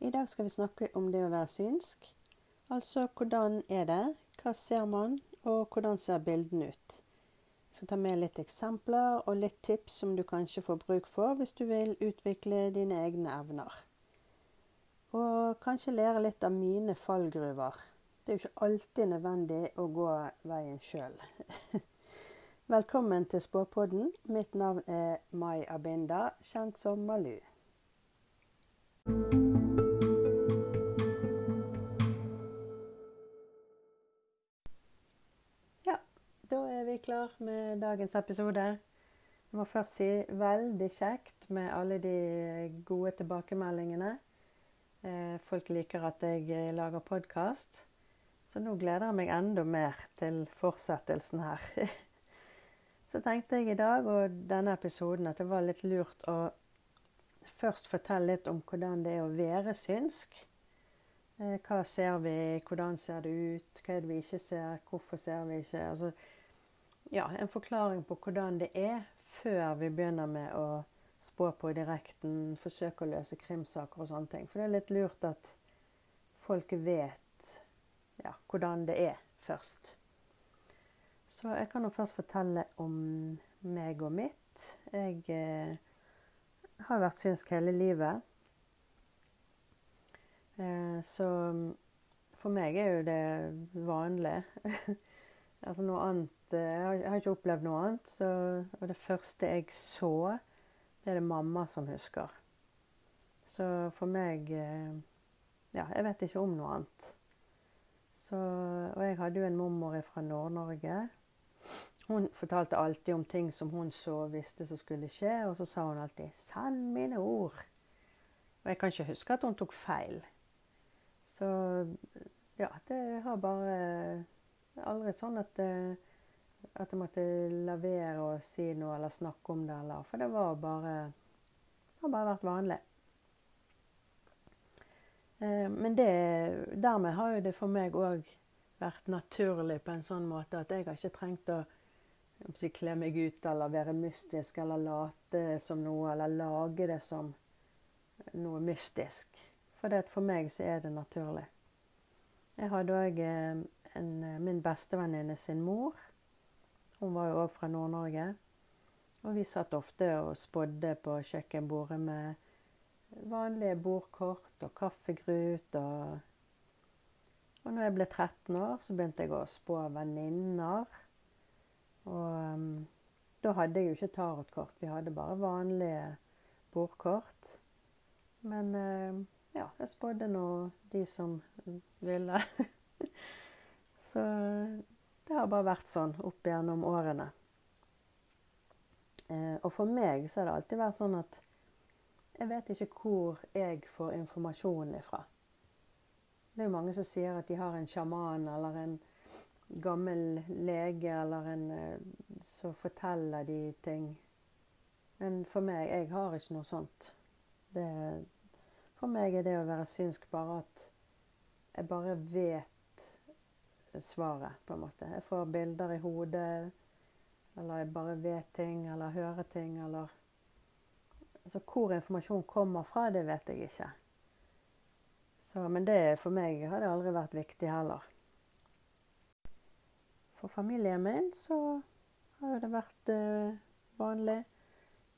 I dag skal vi snakke om det å være synsk. Altså hvordan er det, hva ser man, og hvordan ser bildene ut. Jeg skal ta med litt eksempler og litt tips som du kanskje får bruk for hvis du vil utvikle dine egne evner. Og kanskje lære litt av mine fallgruver. Det er jo ikke alltid nødvendig å gå veien sjøl. Velkommen til Spåpodden. Mitt navn er Mai Abinda, kjent som Malu. Er vi klar med dagens episode. Jeg må først si veldig kjekt med alle de gode tilbakemeldingene. Eh, folk liker at jeg lager podkast. Så nå gleder jeg meg enda mer til fortsettelsen her. Så tenkte jeg i dag og denne episoden at det var litt lurt å først fortelle litt om hvordan det er å være synsk. Eh, hva ser vi, hvordan ser det ut, hva er det vi ikke ser, hvorfor ser vi ikke altså, ja, En forklaring på hvordan det er før vi begynner med å spå på direkten, forsøke å løse krimsaker og sånne ting. For det er litt lurt at folk vet ja, hvordan det er først. Så jeg kan jo først fortelle om meg og mitt. Jeg eh, har vært synsk hele livet. Eh, så for meg er jo det vanlig. altså noe annet Jeg har, ikke opplevd noe annet. Så, og det første jeg så, det er det mamma som husker. Så for meg eh, Ja, jeg vet ikke om noe annet. Så, og jeg hadde jo en mormor fra Nord-Norge hun fortalte alltid om ting som hun så visste som skulle skje, og så sa hun alltid 'Sann mine ord'. Og jeg kan ikke huske at hun tok feil. Så ja, det har bare aldri sånn at, eh, at jeg måtte la være å si noe eller snakke om det, eller For det var bare Det har bare vært vanlig. Eh, men det, dermed har jo det for meg òg vært naturlig på en sånn måte at jeg har ikke trengt å kle meg ut eller være mystisk eller late som noe, eller lage det som noe mystisk. For det, for meg så er det naturlig. Jeg hadde òg eh, min bestevenninne sin mor. Hun var jo òg fra Nord-Norge. Og vi satt ofte og spådde på kjøkkenbordet med vanlige bordkort og kaffegrut. Og, og når jeg ble 13 år, så begynte jeg å spå venninner. Og um, da hadde jeg jo ikke tarotkort. Vi hadde bare vanlige bordkort. Men uh, ja, jeg spådde nå de som ville. Så det har bare vært sånn opp gjennom årene. Uh, og for meg så har det alltid vært sånn at jeg vet ikke hvor jeg får informasjonen ifra. Det er jo mange som sier at de har en sjaman eller en gammel lege eller en Så forteller de ting. Men for meg Jeg har ikke noe sånt. Det, for meg er det å være synsk bare at jeg bare vet svaret, på en måte. Jeg får bilder i hodet, eller jeg bare vet ting, eller hører ting, eller Altså hvor informasjon kommer fra, det vet jeg ikke. Så, men det for meg har det aldri vært viktig heller. For familien min så har det vært uh, vanlig.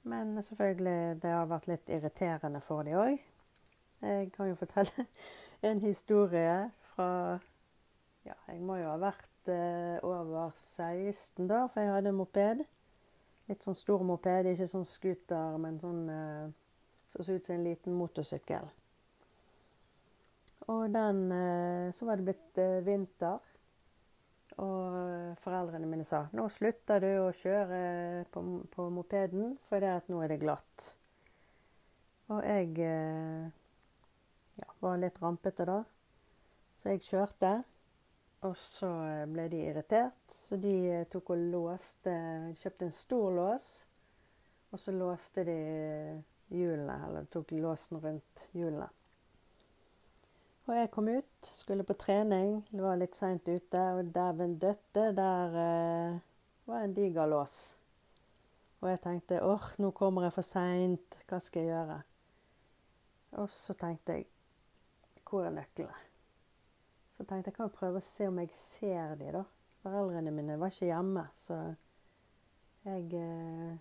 Men selvfølgelig det har vært litt irriterende for de òg. Jeg kan jo fortelle en historie fra Ja, jeg må jo ha vært uh, over 16 da, for jeg hadde moped. Litt sånn stor moped, ikke sånn scooter, men sånn som så ut som en liten motorsykkel. Og den Så var det blitt vinter. Og foreldrene mine sa nå slutter du å kjøre på, på mopeden, for det at nå er det glatt. Og jeg eh, ja, var litt rampete da, så jeg kjørte. Og så ble de irritert, så de tok og låste Kjøpte en stor lås, og så låste de hjulene, eller tok låsen rundt hjulene. Og jeg kom ut, skulle på trening, det var litt seint ute, og dæven døtte, der eh, var en diger lås. Og jeg tenkte åh, nå kommer jeg for seint, hva skal jeg gjøre? Og så tenkte jeg hvor er nøklene? Så tenkte jeg kan prøve å se om jeg ser de da. Foreldrene mine var ikke hjemme, så jeg eh,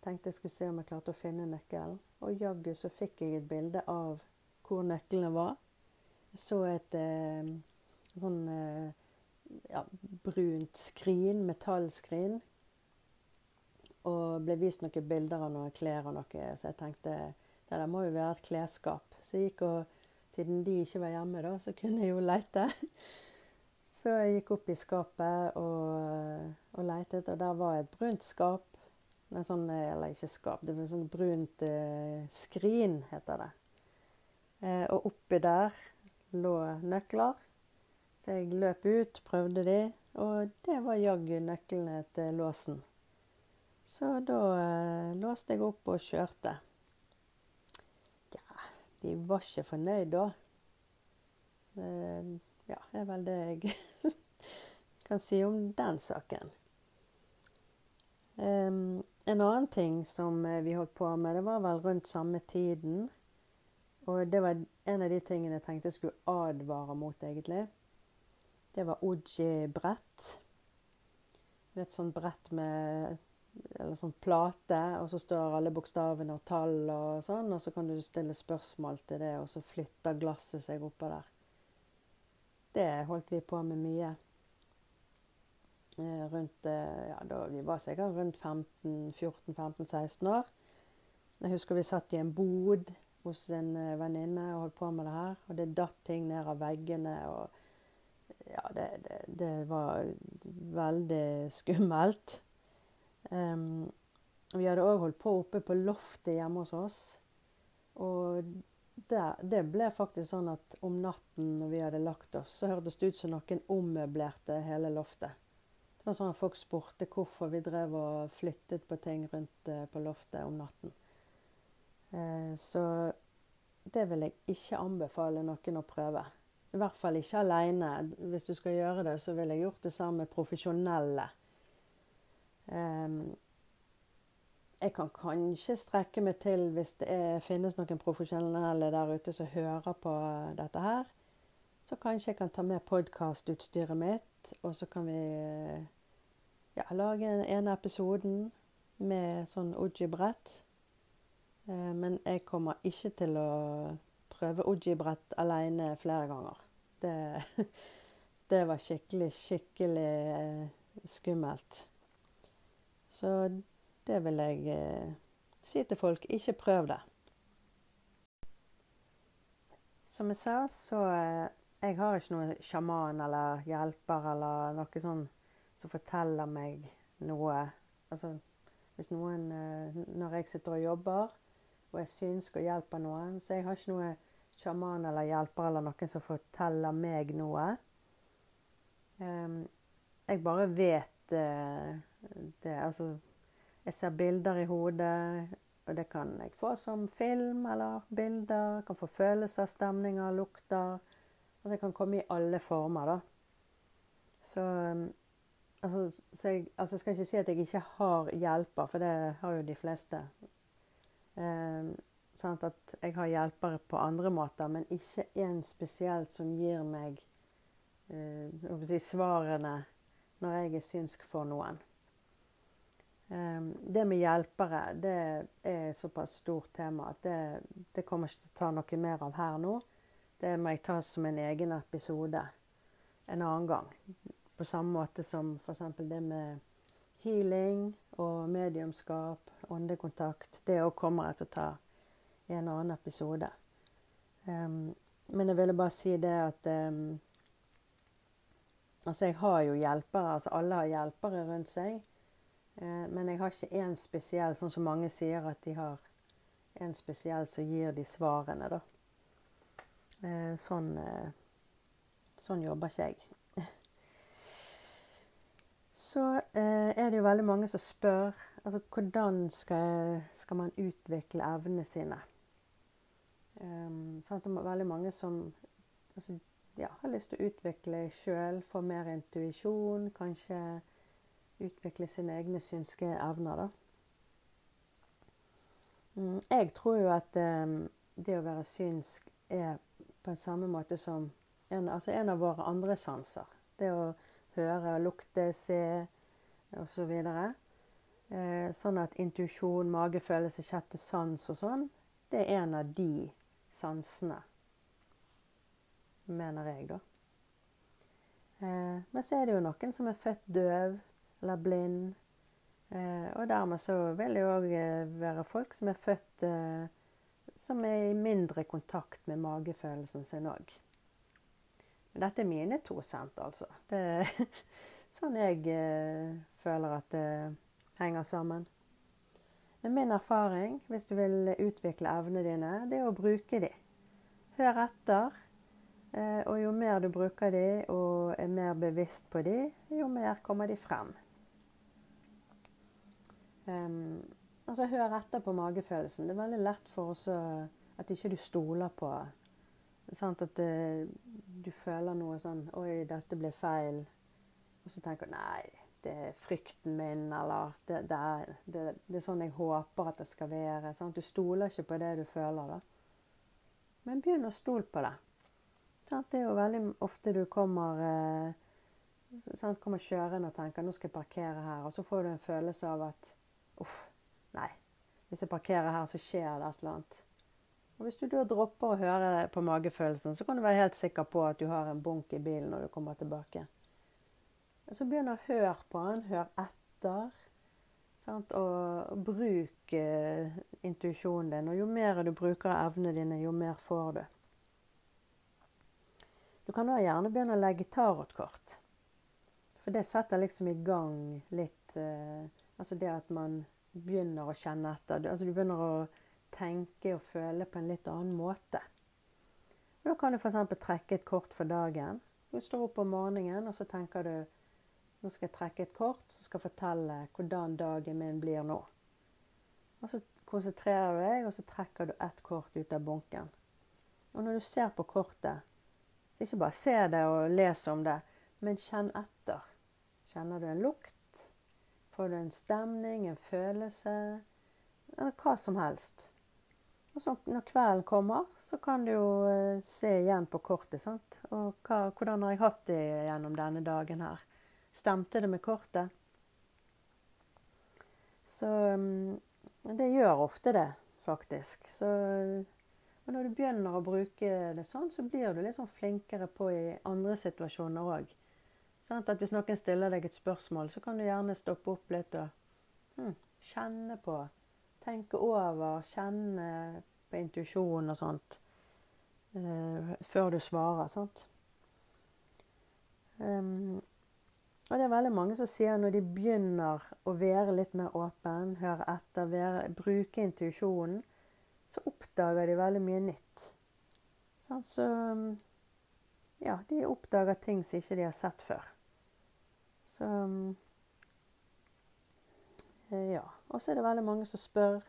tenkte jeg skulle se om jeg klarte å finne nøkkelen. Og jaggu så fikk jeg et bilde av hvor nøklene var. Jeg så et eh, sånn eh, ja, brunt skrin, metallskrin. Og ble vist noen bilder av noen klær og noe, så jeg tenkte det der må jo være et klesskap. Så jeg gikk og, Siden de ikke var hjemme, da, så kunne jeg jo lete. Så jeg gikk opp i skapet og, og letet, og der var et brunt skap. Sånn, eller ikke skap, det var et sånt brunt eh, skrin, heter det. Eh, og oppi der lå nøkler. Så jeg løp ut, prøvde de, og det var jaggu nøklene til låsen. Så da eh, låste jeg opp og kjørte. De var ikke fornøyd da. Eh, ja, det er vel det jeg kan si om den saken. Um, en annen ting som eh, vi holdt på med, det var vel rundt samme tiden. Og det var en av de tingene jeg tenkte jeg skulle advare mot, egentlig. Det var Oji-brett. Et sånt brett med eller sånn plate, og så står alle bokstavene og tall og sånn, og så kan du stille spørsmål til det, og så flytter glasset seg oppå der. Det holdt vi på med mye. Eh, rundt, eh, ja, da Vi var sikkert rundt 14-15-16 år. Jeg husker vi satt i en bod hos en eh, venninne og holdt på med det her. Og det datt ting ned av veggene. og ja, det, det, det var veldig skummelt. Um, vi hadde òg holdt på oppe på loftet hjemme hos oss. Og det, det, ble faktisk sånn at om natten når vi hadde lagt oss, så hørtes det ut som noen ommøblerte hele loftet. Det var sånn at Folk spurte hvorfor vi drev og flyttet på ting rundt eh, på loftet om natten. Eh, så det vil jeg ikke anbefale noen å prøve. I hvert fall ikke alene. Hvis du skal gjøre det, så ville jeg gjort det sammen med profesjonelle. Um, jeg kan kanskje strekke meg til hvis det er, finnes noen profesjonelle der ute som hører på dette her. Så kanskje jeg kan ta med podkastutstyret mitt, og så kan vi ja, lage en ene episoden med sånn Oji-brett. Eh, men jeg kommer ikke til å prøve Oji-brett alene flere ganger. Det, det var skikkelig, skikkelig eh, skummelt. Så det vil jeg eh, si til folk. Ikke prøv det. Som jeg sa, så eh, jeg har ikke noen sjaman eller hjelper eller noe sånn som forteller meg noe. Altså hvis noen eh, Når jeg sitter og jobber og jeg synsk og hjelper noen, så jeg har ikke noen sjaman eller hjelper eller noen som forteller meg noe. Um, jeg bare vet uh, det Altså jeg ser bilder i hodet, og det kan jeg få som film eller bilder. Jeg kan få følelser, stemninger, lukter. Altså jeg kan komme i alle former, da. Så, um, altså, så jeg, altså jeg, skal ikke si at jeg ikke har hjelper, for det har jo de fleste. Eh, sånn at jeg har hjelpere på andre måter, men ikke en spesielt som gir meg eh, si, svarene når jeg er synsk for noen. Ehm, det med hjelpere det er et såpass stort tema at det, det kommer ikke til å ta noe mer av her nå. Det må jeg ta som en egen episode en annen gang. På samme måte som f.eks. det med healing og mediumskap, åndekontakt. Det òg kommer jeg til å ta i en annen episode. Um, men jeg ville bare si det at um, Altså, jeg har jo hjelpere. Altså, alle har hjelpere rundt seg. Eh, men jeg har ikke én spesiell, sånn som mange sier at de har en spesiell som gir de svarene, da. Eh, sånn, eh, sånn jobber ikke jeg. Så er det jo veldig mange som spør altså hvordan skal, skal man utvikle evnene sine. Um, sånn det er veldig mange som altså, ja, har lyst til å utvikle sjøl, få mer intuisjon, kanskje utvikle sine egne synske evner, da. Mm, jeg tror jo at um, det å være synsk er på på en samme måte som en, altså en av våre andre sanser. Det å høre, lukte, se osv. Så eh, sånn at intuisjon, magefølelse, sjette sans og sånn, det er en av de sansene. Mener jeg, da. Eh, men så er det jo noen som er født døv eller blind. Eh, og dermed så vil det òg eh, være folk som er født eh, som er i mindre kontakt med magefølelsen sin òg. Dette er mine to cent, altså. Det er sånn jeg føler at det henger sammen. Men min erfaring, hvis du vil utvikle evnene dine, det er å bruke de. Hør etter. Og jo mer du bruker de og er mer bevisst på de, jo mer kommer de frem. Um, Altså, hør etter på magefølelsen. Det er veldig lett for oss at ikke du stoler på sant? At det, eh, du føler noe sånn Oi, dette ble feil. Og så tenker du nei, det er frykten min, eller det, det, er, det, det er, sånn jeg håper at det skal være. Sant? Du stoler ikke på det du føler, da. Men begynn å stole på det. Sant? Det er jo veldig ofte du kommer eh, sant? kommer kjørende og tenker nå skal jeg parkere her, og så får du en følelse av at uff, Nei, hvis jeg parkerer her, så skjer det et eller annet. Og Hvis du da dropper å høre på magefølelsen, så kan du være helt sikker på at du har en bunk i bilen når du kommer tilbake. Så begynn å høre på den, hør etter. Sant? Og bruk eh, intuisjonen din. Og jo mer du bruker evnene dine, jo mer får du. Du kan da gjerne begynne å legge tarotkort. For det setter liksom i gang litt uh, Altså det at man begynner å kjenne etter. Altså du begynner å tenke og føle på en litt annen måte. Og da kan du f.eks. trekke et kort for dagen. Du står opp om morgenen og så tenker du nå skal jeg trekke et kort som skal fortelle hvordan dagen min blir nå. Og så konsentrerer du deg, og så trekker du ett kort ut av bunken. Og når du ser på kortet, ikke bare se det og les om det, men kjenn etter. Kjenner du en lukt? Får du en stemning, en følelse, eller hva som helst. Og så når kvelden kommer, så kan du jo eh, se igjen på kortet. sant? Og hva, hvordan har jeg hatt det gjennom denne dagen her? Stemte det med kortet? Så mm, det gjør ofte det, faktisk. Så og når du begynner å bruke det sånn, så blir du litt sånn flinkere på i andre situasjoner òg. Sånn at hvis noen stiller deg et spørsmål, så kan du gjerne stoppe opp litt og hmm, kjenne på. Tenke over, kjenne på intuisjon og sånt uh, før du svarer. sant? Um, og det er veldig mange som sier når de begynner å være litt mer åpen, høre etter, være, bruke intuisjonen, så oppdager de veldig mye nytt. Sånn, så ja, de oppdager ting som ikke de har sett før. Så eh, Ja. Og så er det veldig mange som spør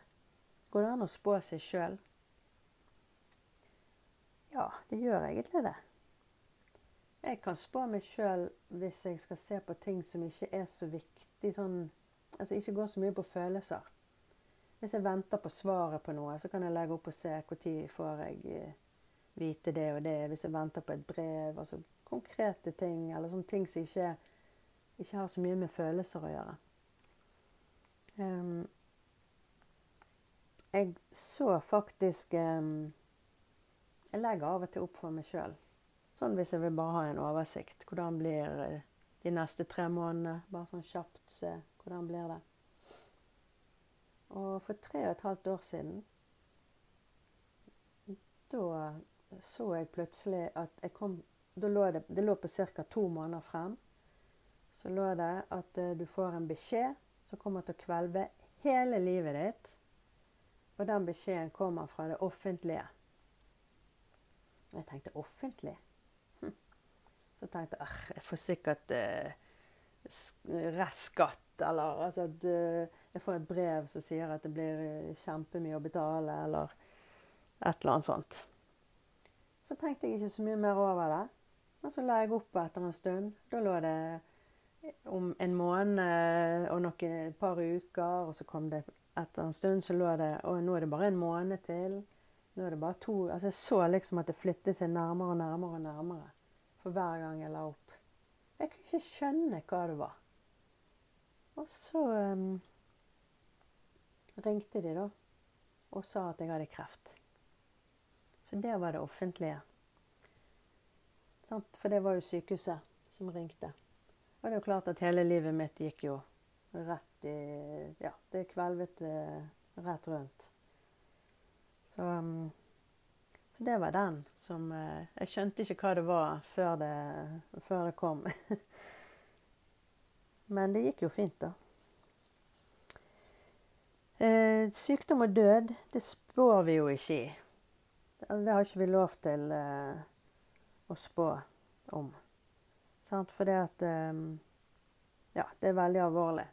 Går det an å spå seg sjøl? Ja, det gjør egentlig det. Jeg kan spå meg sjøl hvis jeg skal se på ting som ikke er så viktig sånn Altså ikke går så mye på følelser. Hvis jeg venter på svaret på noe, så kan jeg legge opp og se når får jeg eh, vite det og det. Hvis jeg venter på et brev. Altså konkrete ting, eller sånne ting som ikke er ikke har så mye med følelser å gjøre. Um, jeg så faktisk um, Jeg legger av og til opp for meg sjøl. Sånn hvis jeg vil bare ha en oversikt. Hvordan blir eh, de neste tre månedene? Bare sånn kjapt se hvordan blir det. Og for tre og et halvt år siden da så jeg plutselig at jeg kom Da lå det, det lå på ca. to måneder frem så lå det at eh, du får en beskjed som kommer til å kvelve hele livet ditt. Og den beskjeden kommer fra det offentlige. Og jeg tenkte offentlig? Hm. Så tenkte jeg jeg får sikkert eh, restskatt, eller altså at eh, jeg får et brev som sier at det blir eh, kjempemye å betale, eller et eller annet sånt. Så tenkte jeg ikke så mye mer over det. Men så la jeg opp etter en stund. Da lå det om en måned og noen, par uker, og så kom det etter en stund så lå det Og nå er det bare en måned til. Nå er det bare to Altså, jeg så liksom at det flyttet seg nærmere og nærmere og nærmere for hver gang jeg la opp. Jeg kunne ikke skjønne hva det var. Og så um, ringte de, da, og sa at jeg hadde kreft. Så det var det offentlige. For det var jo sykehuset som ringte. Og det er jo klart at hele livet mitt gikk jo rett i Ja, det kvelvet rett rundt. Så, um, så det var den som uh, Jeg skjønte ikke hva det var før det, før det kom. Men det gikk jo fint, da. Eh, sykdom og død, det spår vi jo ikke i. Det har ikke vi lov til eh, å spå om. Sant? For det at eh, Ja, det er veldig alvorlig.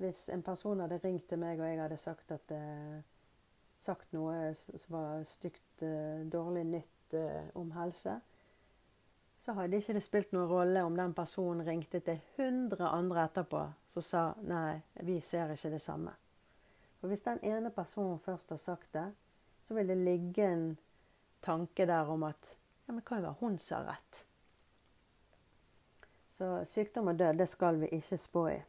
Hvis en person hadde ringt til meg, og jeg hadde sagt, at, eh, sagt noe som var stygt, eh, dårlig nytt eh, om helse, så hadde ikke det spilt noen rolle om den personen ringte til 100 andre etterpå som sa nei, vi ser ikke det samme. For hvis den ene personen først har sagt det, så vil det ligge en tanke der om at ja, men kan jo hun som har rett. Så sykdom og død, det skal vi ikke spå i.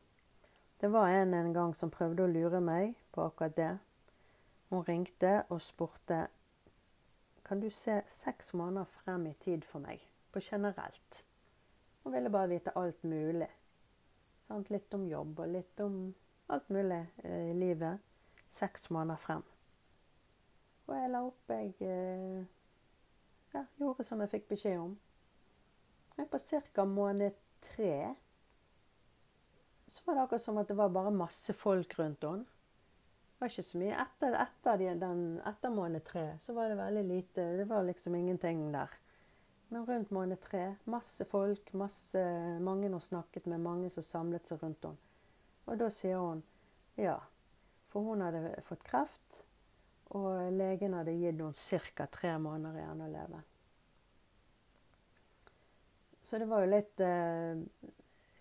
Det var en en gang som prøvde å lure meg på akkurat det. Hun ringte og spurte kan du se seks måneder frem i tid for meg på generelt. Hun ville bare vite alt mulig. Sant? Litt om jobb og litt om alt mulig eh, i livet. Seks måneder frem. Og jeg la opp Jeg eh, ja, gjorde som jeg fikk beskjed om. Jeg på ca. måned tre så var det akkurat som at det var bare masse folk rundt henne. Det var ikke så mye. Etter, etter, den, etter måned tre så var det veldig lite. Det var liksom ingenting der. Men rundt måned tre, masse folk, masse, mange hun snakket med, mange som samlet seg rundt henne. Og da sier hun ja, for hun hadde fått kreft, og legen hadde gitt henne ca. tre måneder igjen å leve. Så det var jo litt eh,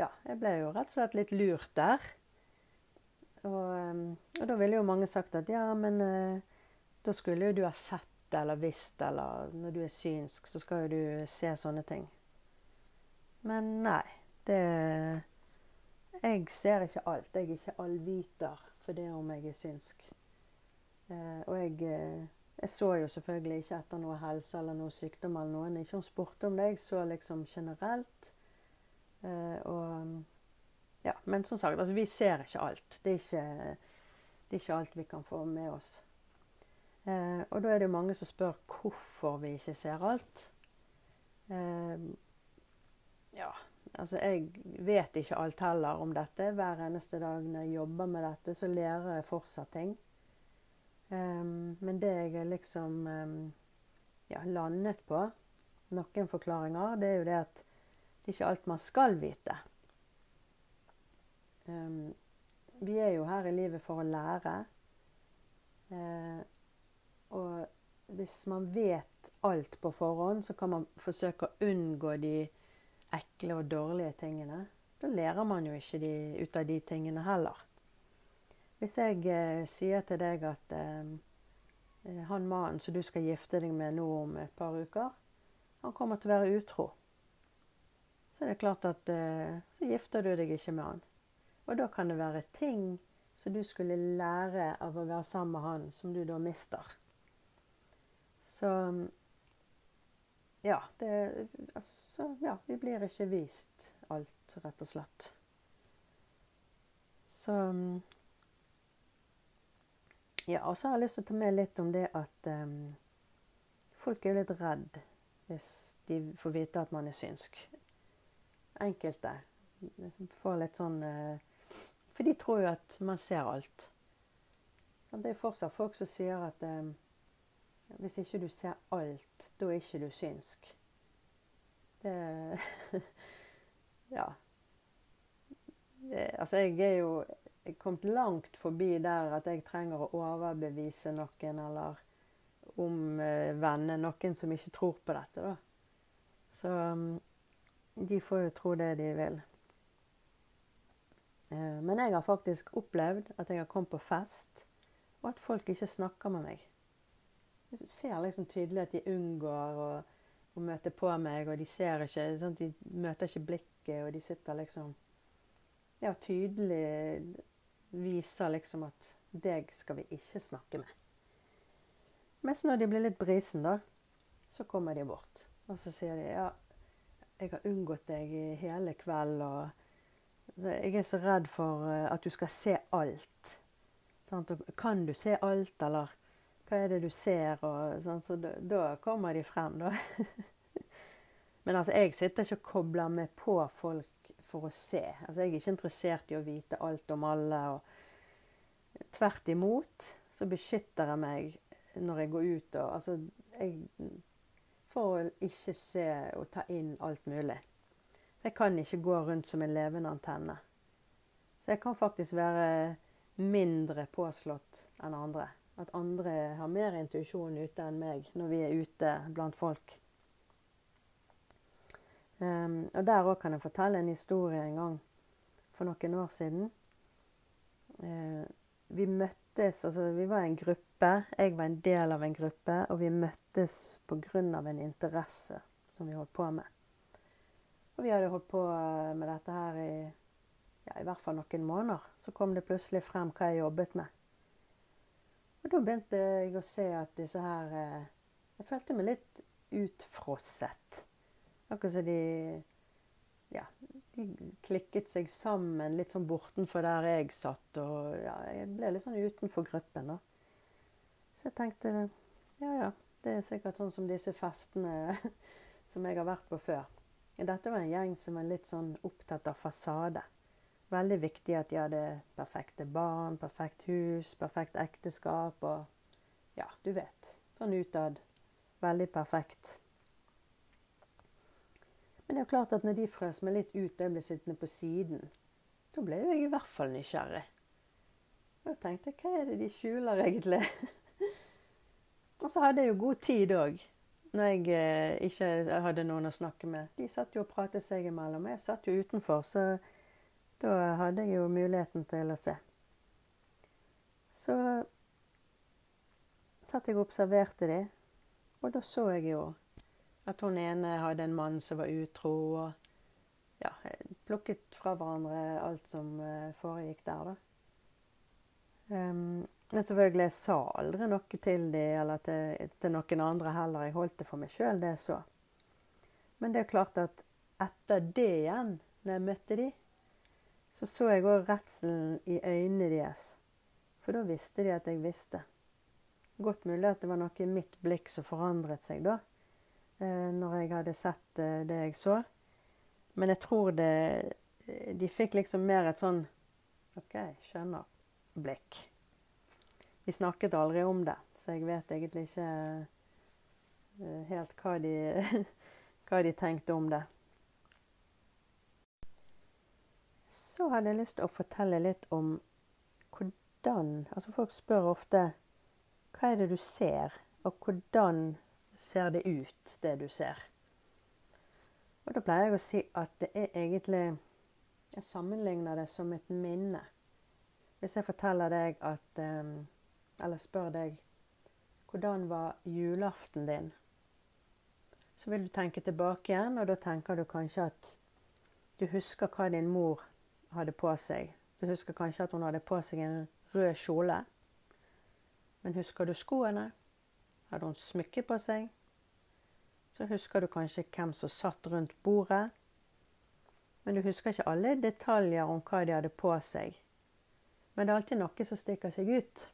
Ja, jeg ble jo rett og slett litt lurt der. Og, eh, og da ville jo mange sagt at ja, men eh, da skulle jo du ha sett eller visst, eller når du er synsk, så skal jo du se sånne ting. Men nei. Det Jeg ser ikke alt. Jeg er ikke allviter for det om jeg er synsk. Og jeg, jeg, så jo selvfølgelig ikke etter noe helse eller noe sykdom eller noen. Ikke hun spurte om det. Jeg så liksom generelt. Eh, og Ja, men som sagt, altså, vi ser ikke alt. Det er ikke, det er ikke alt vi kan få med oss. Eh, og da er det jo mange som spør hvorfor vi ikke ser alt. Eh, ja, altså jeg vet ikke alt heller om dette. Hver eneste dag når jeg jobber med dette, så lærer jeg fortsatt ting. Eh, men det jeg liksom um, ja, landet på, noen forklaringer, det er jo det at det er ikke alt man skal vite. Um, vi er jo her i livet for å lære. Uh, og hvis man vet alt på forhånd, så kan man forsøke å unngå de ekle og dårlige tingene. Da lærer man jo ikke de, ut av de tingene heller. Hvis jeg eh, sier til deg at eh, eh, han mannen som du skal gifte deg med nå om et par uker, han kommer til å være utro, så er det klart at eh, så gifter du deg ikke med han. Og da kan det være ting som du skulle lære av å være sammen med han, som du da mister. Så ja, det, altså, ja, vi blir ikke vist alt, rett og slett. Så Ja, og så har jeg lyst til å ta med litt om det at um, folk er jo litt redd hvis de får vite at man er synsk. Enkelte får litt sånn uh, For de tror jo at man ser alt. Det er fortsatt folk som sier at um, hvis ikke du ser alt, da er ikke du synsk. Det Ja. Det, altså, jeg er jo kommet langt forbi der at jeg trenger å overbevise noen eller omvende noen som ikke tror på dette, da. Så um, de får jo tro det de vil. Eh, men jeg har faktisk opplevd at jeg har kommet på fest, og at folk ikke snakker med meg. Du ser liksom tydelig at de unngår å, å møte på meg, og de ser ikke sånn, De møter ikke blikket, og de sitter liksom Ja, tydelig viser liksom at deg skal vi ikke snakke med. Mens når de blir litt brisen, da, så kommer de bort. Og så sier de ja, jeg har unngått deg i hele kveld, og jeg er så redd for eh, at du skal se alt. Sant? Kan du se alt, eller hva er det du ser? Og, sånn, så da, da, kommer de frem, da. Men altså, jeg sitter ikke og kobler meg på folk for å se. Altså, jeg er ikke interessert i å vite alt om alle. Og tvert imot så beskytter jeg meg når jeg går ut og Altså, jeg For å ikke se og ta inn alt mulig. Jeg kan ikke gå rundt som en levende antenne. Så jeg kan faktisk være mindre påslått enn andre. At andre har mer intuisjon ute enn meg når vi er ute blant folk. Um, og der òg kan jeg fortelle en historie en gang for noen år siden. Uh, vi møttes Altså, vi var en gruppe. Jeg var en del av en gruppe, og vi møttes pga. en interesse som vi holdt på med. Og vi hadde holdt på eh, med dette her i ja, i hvert fall noen måneder. Så kom det plutselig frem hva jeg jobbet med. Og da begynte jeg å se at disse her eh, Jeg følte meg litt utfrosset. Akkurat som de Ja, de klikket seg sammen litt sånn bortenfor der jeg satt. Og ja, jeg ble litt sånn utenfor gruppen, da. Så jeg tenkte ja ja, det er sikkert sånn som disse festene som jeg har vært på før. Dette var en gjeng som var litt sånn opptatt av fasade. Veldig viktig at de hadde perfekte barn, perfekt hus, perfekt ekteskap og Ja, du vet. Sånn utad. Veldig perfekt. Men det er jo klart at når de frøs meg litt ut, og jeg ble sittende på siden, da ble jeg i hvert fall nysgjerrig. Da tenkte jeg hva er det de skjuler egentlig? og så hadde jeg jo god tid òg, når jeg eh, ikke hadde noen å snakke med. De satt jo og pratet seg imellom. Jeg satt jo utenfor, så da hadde jeg jo muligheten til å se. Så satt jeg og observerte de, og da så jeg jo at hun ene hadde en mann som var utro. og ja, plukket fra hverandre alt som uh, foregikk der, da. Um, men selvfølgelig, jeg sa aldri noe til dem eller til, til, noen andre heller. Jeg holdt det for meg sjøl, det så. Men det er klart at etter det igjen, når jeg møtte dem, så så jeg òg redselen i øynene deres. For da visste de at jeg visste. Godt mulig at det var noe i mitt blikk som forandret seg da. Eh, når jeg hadde sett eh, det jeg så. Men jeg tror det De fikk liksom mer et sånn OK, skjønner. Blikk. Vi snakket aldri om det, så jeg vet egentlig ikke eh, helt hva de, hva de tenkte om det. Så hadde jeg lyst til å fortelle litt om hvordan Altså folk spør ofte hva er det du ser, og hvordan ser det ut, det du ser. Og da pleier jeg å si at det er egentlig Jeg sammenligner det som et minne. Hvis jeg forteller deg at eh, Eller spør deg hvordan var julaften din? Så vil du tenke tilbake igjen, og da tenker du kanskje at du husker hva din mor hadde på seg. Du husker kanskje at hun hadde på seg en rød kjole. Men husker du skoene? Hadde hun smykke på seg? Så husker du kanskje hvem som satt rundt bordet. Men du husker ikke alle detaljer om hva de hadde på seg. Men det er alltid noe som stikker seg ut.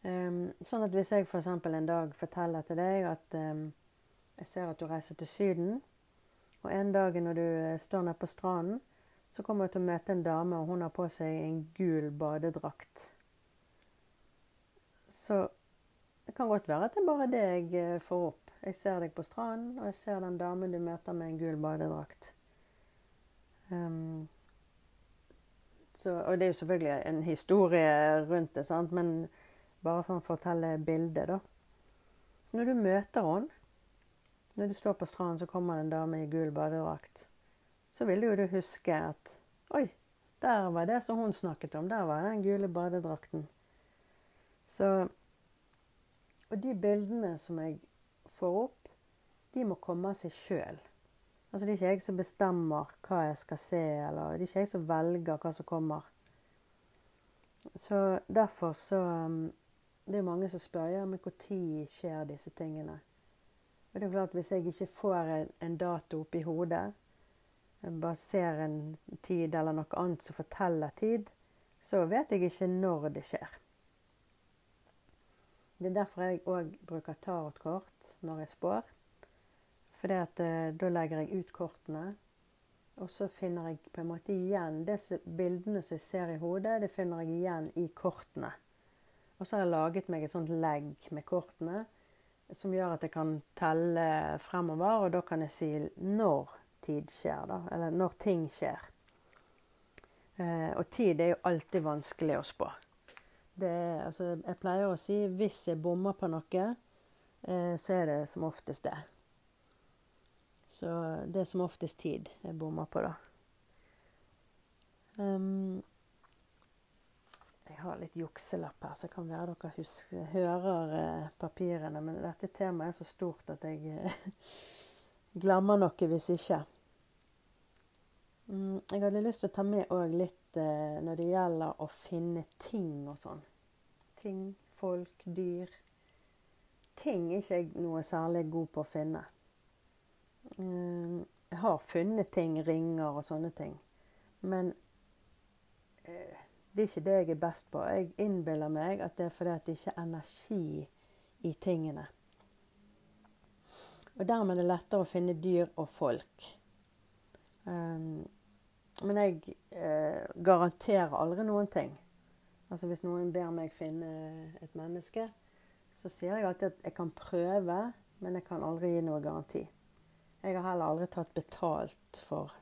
Um, sånn at hvis jeg f.eks. en dag forteller til deg at um, jeg ser at du reiser til Syden, og en dag når du eh, står nede på stranden, så kommer du til å møte en dame, og hun har på seg en gul badedrakt. Så det kan godt være at det er bare det jeg eh, får opp. Jeg ser deg på stranden, og jeg ser den damen du møter med en gul badedrakt. Um, så, og det er jo selvfølgelig en historie rundt det, sant? men bare for å fortelle bildet, da. Så når du møter henne, når du står på stranden, så kommer det en dame i gul badedrakt. Så vil jo du huske at Oi, der var det som hun snakket om. Der var den gule badedrakten. Så og de bildene som jeg får opp, de må komme av seg sjøl. Altså, det er ikke jeg som bestemmer hva jeg skal se, eller det er ikke jeg som velger hva som kommer. Så derfor så um, Det er mange som spør ja, men når skjer disse tingene. Og det er klart Hvis jeg ikke får en, en dato oppi hodet, bare ser en tid eller noe annet som forteller tid, så vet jeg ikke når det skjer. Det er derfor jeg òg bruker tarotkort når jeg spår. For eh, da legger jeg ut kortene, og så finner jeg på en måte igjen disse bildene som jeg ser i hodet, det finner jeg igjen i kortene. Og så har jeg laget meg et sånt legg med kortene som gjør at jeg kan telle fremover, og da kan jeg si når tid skjer, da. Eller når ting skjer. Eh, og tid er jo alltid vanskelig å spå. Det, altså, jeg pleier å si hvis jeg bommer på noe, eh, så er det som oftest det. Så det er som oftest tid jeg bommer på, da. Um, jeg har litt jukselapp her, så kan være dere husker, hører eh, papirene. Men dette temaet er så stort at jeg eh, glemmer noe hvis ikke. Mm, jeg hadde lyst til å ta med òg litt eh, når det gjelder å finne ting og sånn. Ting, folk, dyr. Ting er ikke jeg noe særlig god på å finne. Mm, jeg har funnet ting, ringer og sånne ting. Men eh, det er ikke det jeg er best på. Jeg innbiller meg at det er fordi det ikke er energi i tingene. Og dermed er det lettere å finne dyr og folk. Um, men jeg eh, garanterer aldri noen ting. Altså Hvis noen ber meg finne et menneske, så sier jeg alltid at jeg kan prøve, men jeg kan aldri gi noe garanti. Jeg har heller aldri tatt betalt for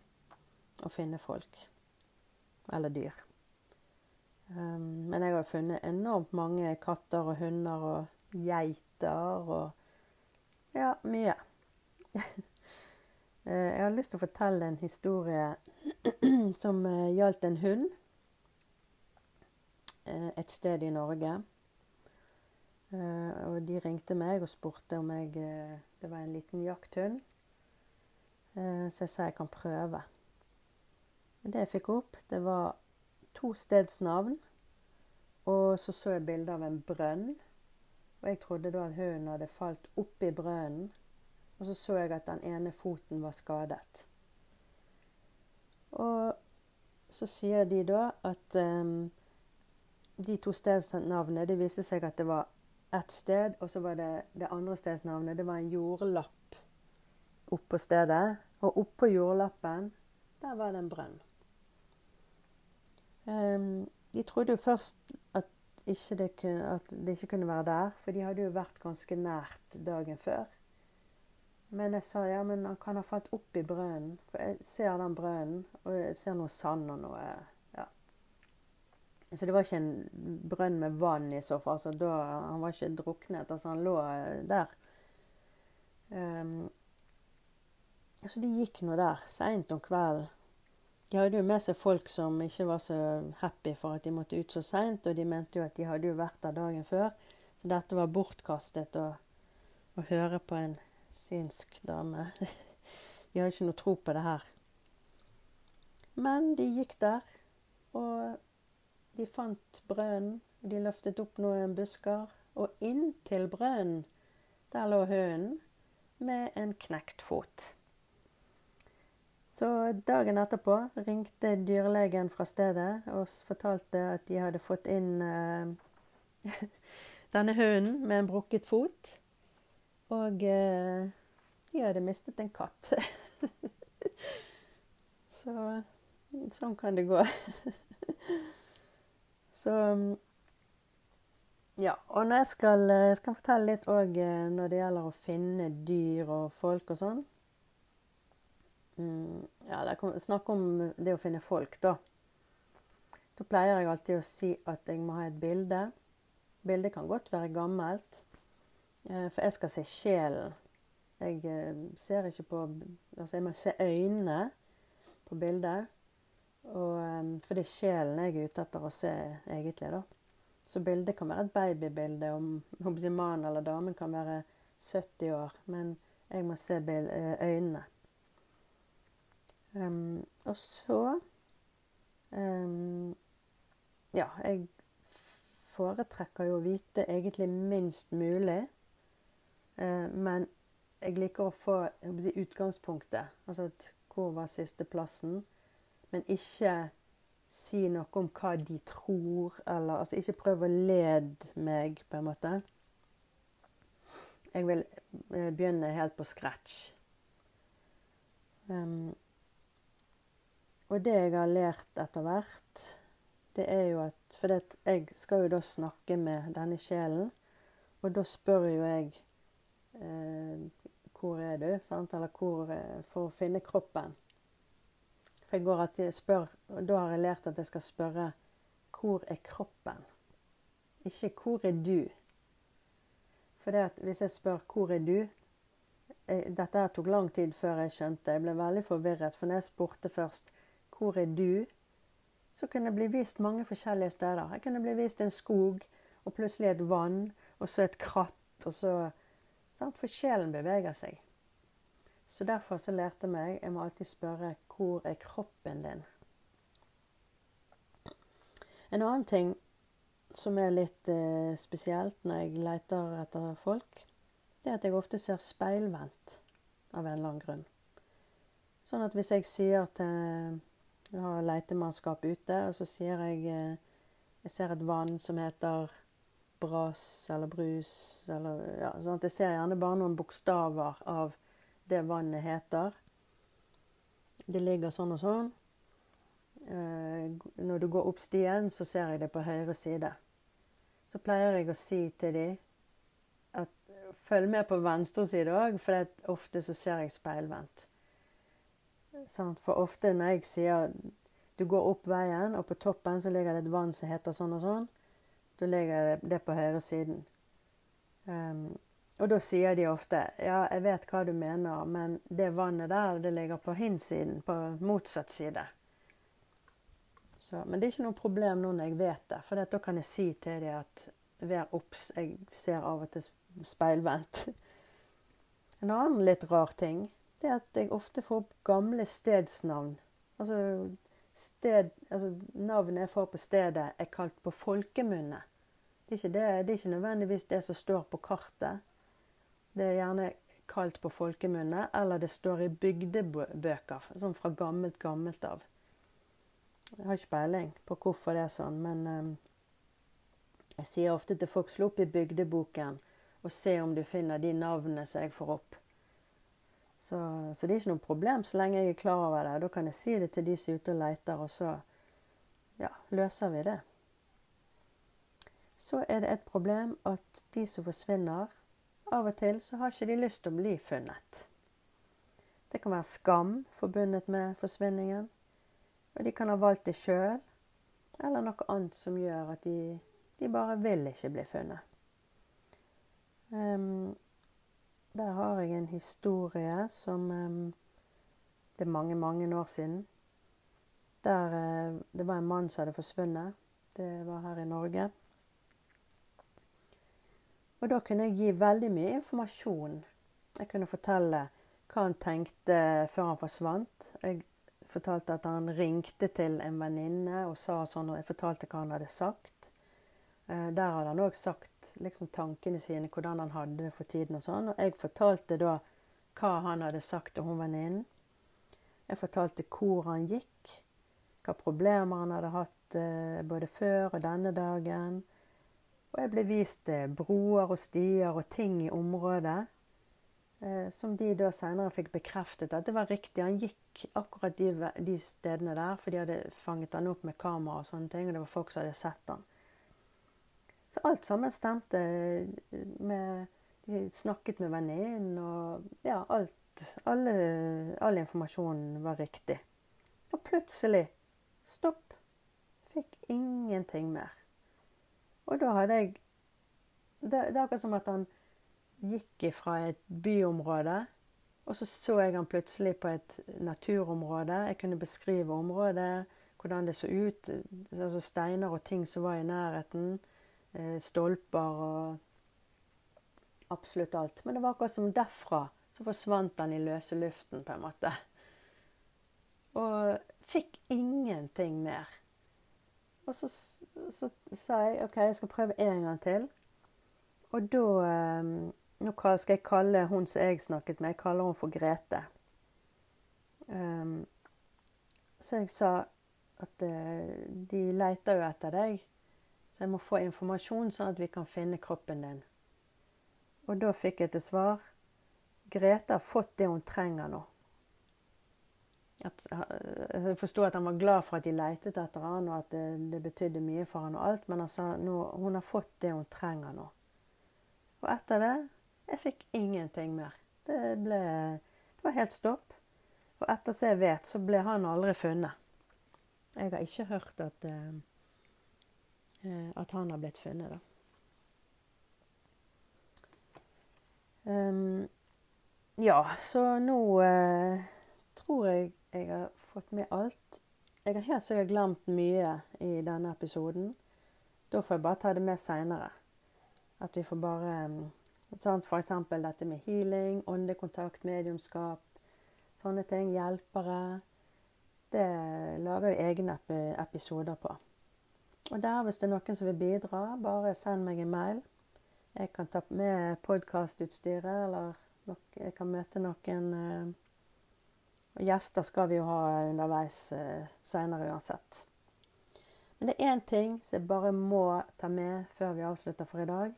å finne folk. Eller dyr. Um, men jeg har funnet enormt mange katter og hunder og geiter og ja, mye. Eh, jeg har lyst til å fortelle en historie som uh, gjaldt en hund et sted i Norge. Uh, og de ringte meg og spurte om jeg Det var en liten jakthund. så jeg sa jeg kan prøve. Det jeg fikk opp, det var to stedsnavn. Og så så jeg bilde av en brønn. Og jeg trodde da at hunden hadde falt oppi brønnen. Og så så jeg at den ene foten var skadet. Og så sier de da at um, de to stedsnavnene Det viste seg at det var ett sted, og så var det det andre stedsnavnet. Det var en jordlapp oppå stedet. Og oppå jordlappen, der var det en brønn. Um, de trodde jo først at, ikke det kunne, at det ikke kunne være der, for de hadde jo vært ganske nært dagen før. Men jeg sa ja, men han kan ha falt opp i brønnen. For jeg ser den brønnen, og jeg ser noe sand og noe. Så det var ikke en brønn med vann i så fall. Så da, han var ikke druknet. Altså, han lå der. Um, så de gikk nå der seint om kvelden. De hadde jo med seg folk som ikke var så happy for at de måtte ut så seint, og de mente jo at de hadde jo vært der dagen før. Så dette var bortkastet å, å høre på en synsk dame. De har ikke noe tro på det her. Men de gikk der, og de fant brønnen. De løftet opp noen busker, og inntil brønnen, der lå hønen med en knekt fot. Så dagen etterpå ringte dyrlegen fra stedet og fortalte at de hadde fått inn uh, denne hunden med en brukket fot. Og uh, de hadde mistet en katt. Så sånn kan det gå. Så ja. Og når jeg skal, jeg eh, skal fortelle litt òg eh, når det gjelder å finne dyr og folk og sånn. Mm, ja, Snakk om det å finne folk, da. Da pleier jeg alltid å si at jeg må ha et bilde. Bildet kan godt være gammelt. Eh, for jeg skal se sjelen. Jeg ser ikke på Altså, jeg må se øynene på bildet. Og, eh, for det er sjelen jeg er ute etter å se, egentlig. da. Så bildet kan være et babybilde, om mannen eller damen kan være 70 år. Men jeg må se øynene. Um, og så um, Ja, jeg foretrekker jo å vite egentlig minst mulig. Uh, men jeg liker å få utgangspunktet. Altså hvor var sisteplassen? Men ikke si noe om hva de tror, eller altså ikke prøv å lede meg, på en måte. Jeg vil eh, begynne helt på scratch. Um, og det jeg har lært etter hvert, det er jo at For jeg skal jo da snakke med denne sjelen, og da spør jo jeg eh, hvor er du? Sant? Eller hvor eh, For å finne kroppen. For går alltid spør, og Da har jeg lært at jeg skal spørre hvor er kroppen? Ikke hvor er du? For det at hvis jeg spør hvor er du Dette her tok lang tid før jeg skjønte. Jeg ble veldig forvirret. For når jeg spurte først hvor er du, så kunne jeg bli vist mange forskjellige steder. Jeg kunne bli vist en skog, og plutselig et vann, og så et kratt, og så for sjelen beveger seg. Så derfor så lærte jeg meg jeg må alltid spørre hvor er kroppen din? En annen ting som er litt eh, spesielt når jeg leter etter folk, det er at jeg ofte ser speilvendt av en eller annen grunn. Sånn at hvis jeg sier til Jeg har letemannskap ute, og så sier jeg eh, Jeg ser et vann som heter brass eller brus eller ja, sånn Jeg ser gjerne bare noen bokstaver av det vannet heter. Det ligger sånn og sånn. Eh, når du går opp stien, så ser jeg det på høyre side. Så pleier jeg å si til dem at følg med på venstre side òg, for ofte så ser jeg speilvendt. Sånn, for ofte når jeg sier du går opp veien, og på toppen så ligger det et vann som heter sånn og sånn, da ligger det på høyresiden. Um, og da sier de ofte ja, jeg vet hva du mener, men det vannet der, det ligger på hinsiden, på motsatt side. Så, men det er ikke noe problem nå når jeg vet det, for da kan jeg si til dem at vær obs, jeg ser av og til speilvendt. En annen litt rar ting det er at jeg ofte får opp gamle stedsnavn. Altså sted, altså, navnet jeg får på stedet, er kalt på folkemunne. Det det, det er ikke nødvendigvis det som står på kartet. Det er gjerne kalt på folkemunne, eller det står i bygdebøker, sånn fra gammelt, gammelt av. Jeg har ikke peiling på hvorfor det er sånn, men um, jeg sier ofte til folk slå opp i bygdeboken og se om du finner de navnene som jeg får opp. Så, så, det er ikke noe problem så lenge jeg er klar over det. Da kan jeg si det til de som er ute og leter, og så ja, løser vi det. Så er det et problem at de som forsvinner, av og til så har ikke de lyst til å bli funnet. Det kan være skam forbundet med forsvinningen. Og de kan ha valgt det sjøl, eller noe annet som gjør at de, de bare vil ikke bli funnet. Um, der har jeg en historie som um, Det er mange, mange år siden. Der uh, det var en mann som hadde forsvunnet. Det var her i Norge. Og da kunne jeg gi veldig mye informasjon. Jeg kunne fortelle hva han tenkte før han forsvant. Jeg fortalte at han ringte til en venninne og sa sånn, og jeg fortalte hva han hadde sagt. Eh, der hadde han òg sagt liksom, tankene sine, hvordan han hadde det for tiden og sånn. Og jeg fortalte da hva han hadde sagt til hun venninnen. Jeg fortalte hvor han gikk, hva problemer han hadde hatt eh, både før og denne dagen. Og jeg ble vist eh, broer og stier og ting i området eh, som de da senere fikk bekreftet at det var riktig. Han gikk akkurat de, de stedene der, for de hadde fanget han opp med kamera og sånne ting, og det var folk som hadde sett han. Så alt sammen stemte. Med, de snakket med venninnen, og ja, alt alle, All informasjonen var riktig. Og plutselig stopp. Fikk ingenting mer. Og da hadde jeg Det, det er akkurat som at han gikk fra et byområde, og så så jeg han plutselig på et naturområde. Jeg kunne beskrive området, hvordan det så ut. altså Steiner og ting som var i nærheten. eh, stolper og absolutt alt. Men det var akkurat som derfra så forsvant han i løse luften, på en måte. Og fikk ingenting mer. Og så, sa jeg OK, jeg skal prøve en gang til. Og da eh, Nå skal jeg kalle hun som jeg snakket med, jeg kaller hun for Grete. Um, så jeg sa at uh, de leter jo etter deg, så jeg må få informasjon sånn at vi kan finne kroppen din. Og da fikk jeg til svar Grete har fått det hun trenger nå. At, eh, jeg forsto at han var glad for at de letet etter han, og at det, det betydde mye for han og alt, men han sa nå, hun har fått det hun trenger nå. Og etter det jeg fikk ingenting mer. Det ble Det var helt stopp. Og etter som jeg vet, så ble han aldri funnet. Jeg har ikke hørt at, uh, at han har blitt funnet, da. Um, ja, så nå uh, tror jeg jeg har fått med alt. Jeg har helt sikkert glemt mye i denne episoden. Da får jeg bare ta det med seinere. At vi får bare sant, F.eks. dette med healing, åndekontakt, mediumskap, sånne ting. Hjelpere. Det lager vi egne episoder på. Og der, hvis det er noen som vil bidra, bare send meg en mail. Jeg kan ta med podkastutstyret, eller jeg kan møte noen eh, og gjester skal vi jo ha underveis eh, seinere uansett. Men det er én ting som jeg bare må ta med før vi avslutter for i dag.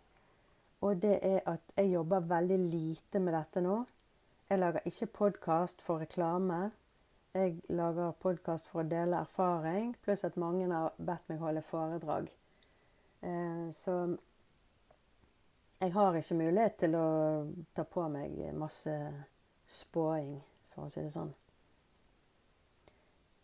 Og det er at jeg jobber veldig lite med dette nå. Jeg lager ikke podkast for reklame. Jeg lager podkast for å dele erfaring, pluss at mange har bedt meg holde foredrag. Eh, så jeg har ikke mulighet til å ta på meg masse spåing, for å si det sånn.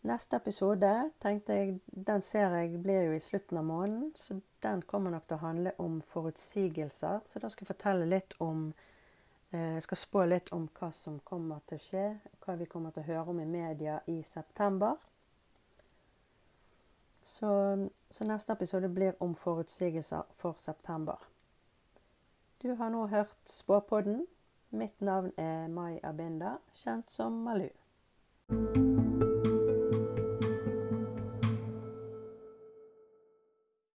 Neste episode tenkte jeg, den ser jeg blir jo i slutten av måneden. Så den kommer nok til å handle om forutsigelser. Så da skal jeg fortelle litt om eh, Jeg skal spå litt om hva som kommer til å skje. Hva vi kommer til å høre om i media i september. Så, så neste episode blir om forutsigelser for september. Du har nå hørt Spåpodden. Mitt navn er Mai Abinda, kjent som Malu.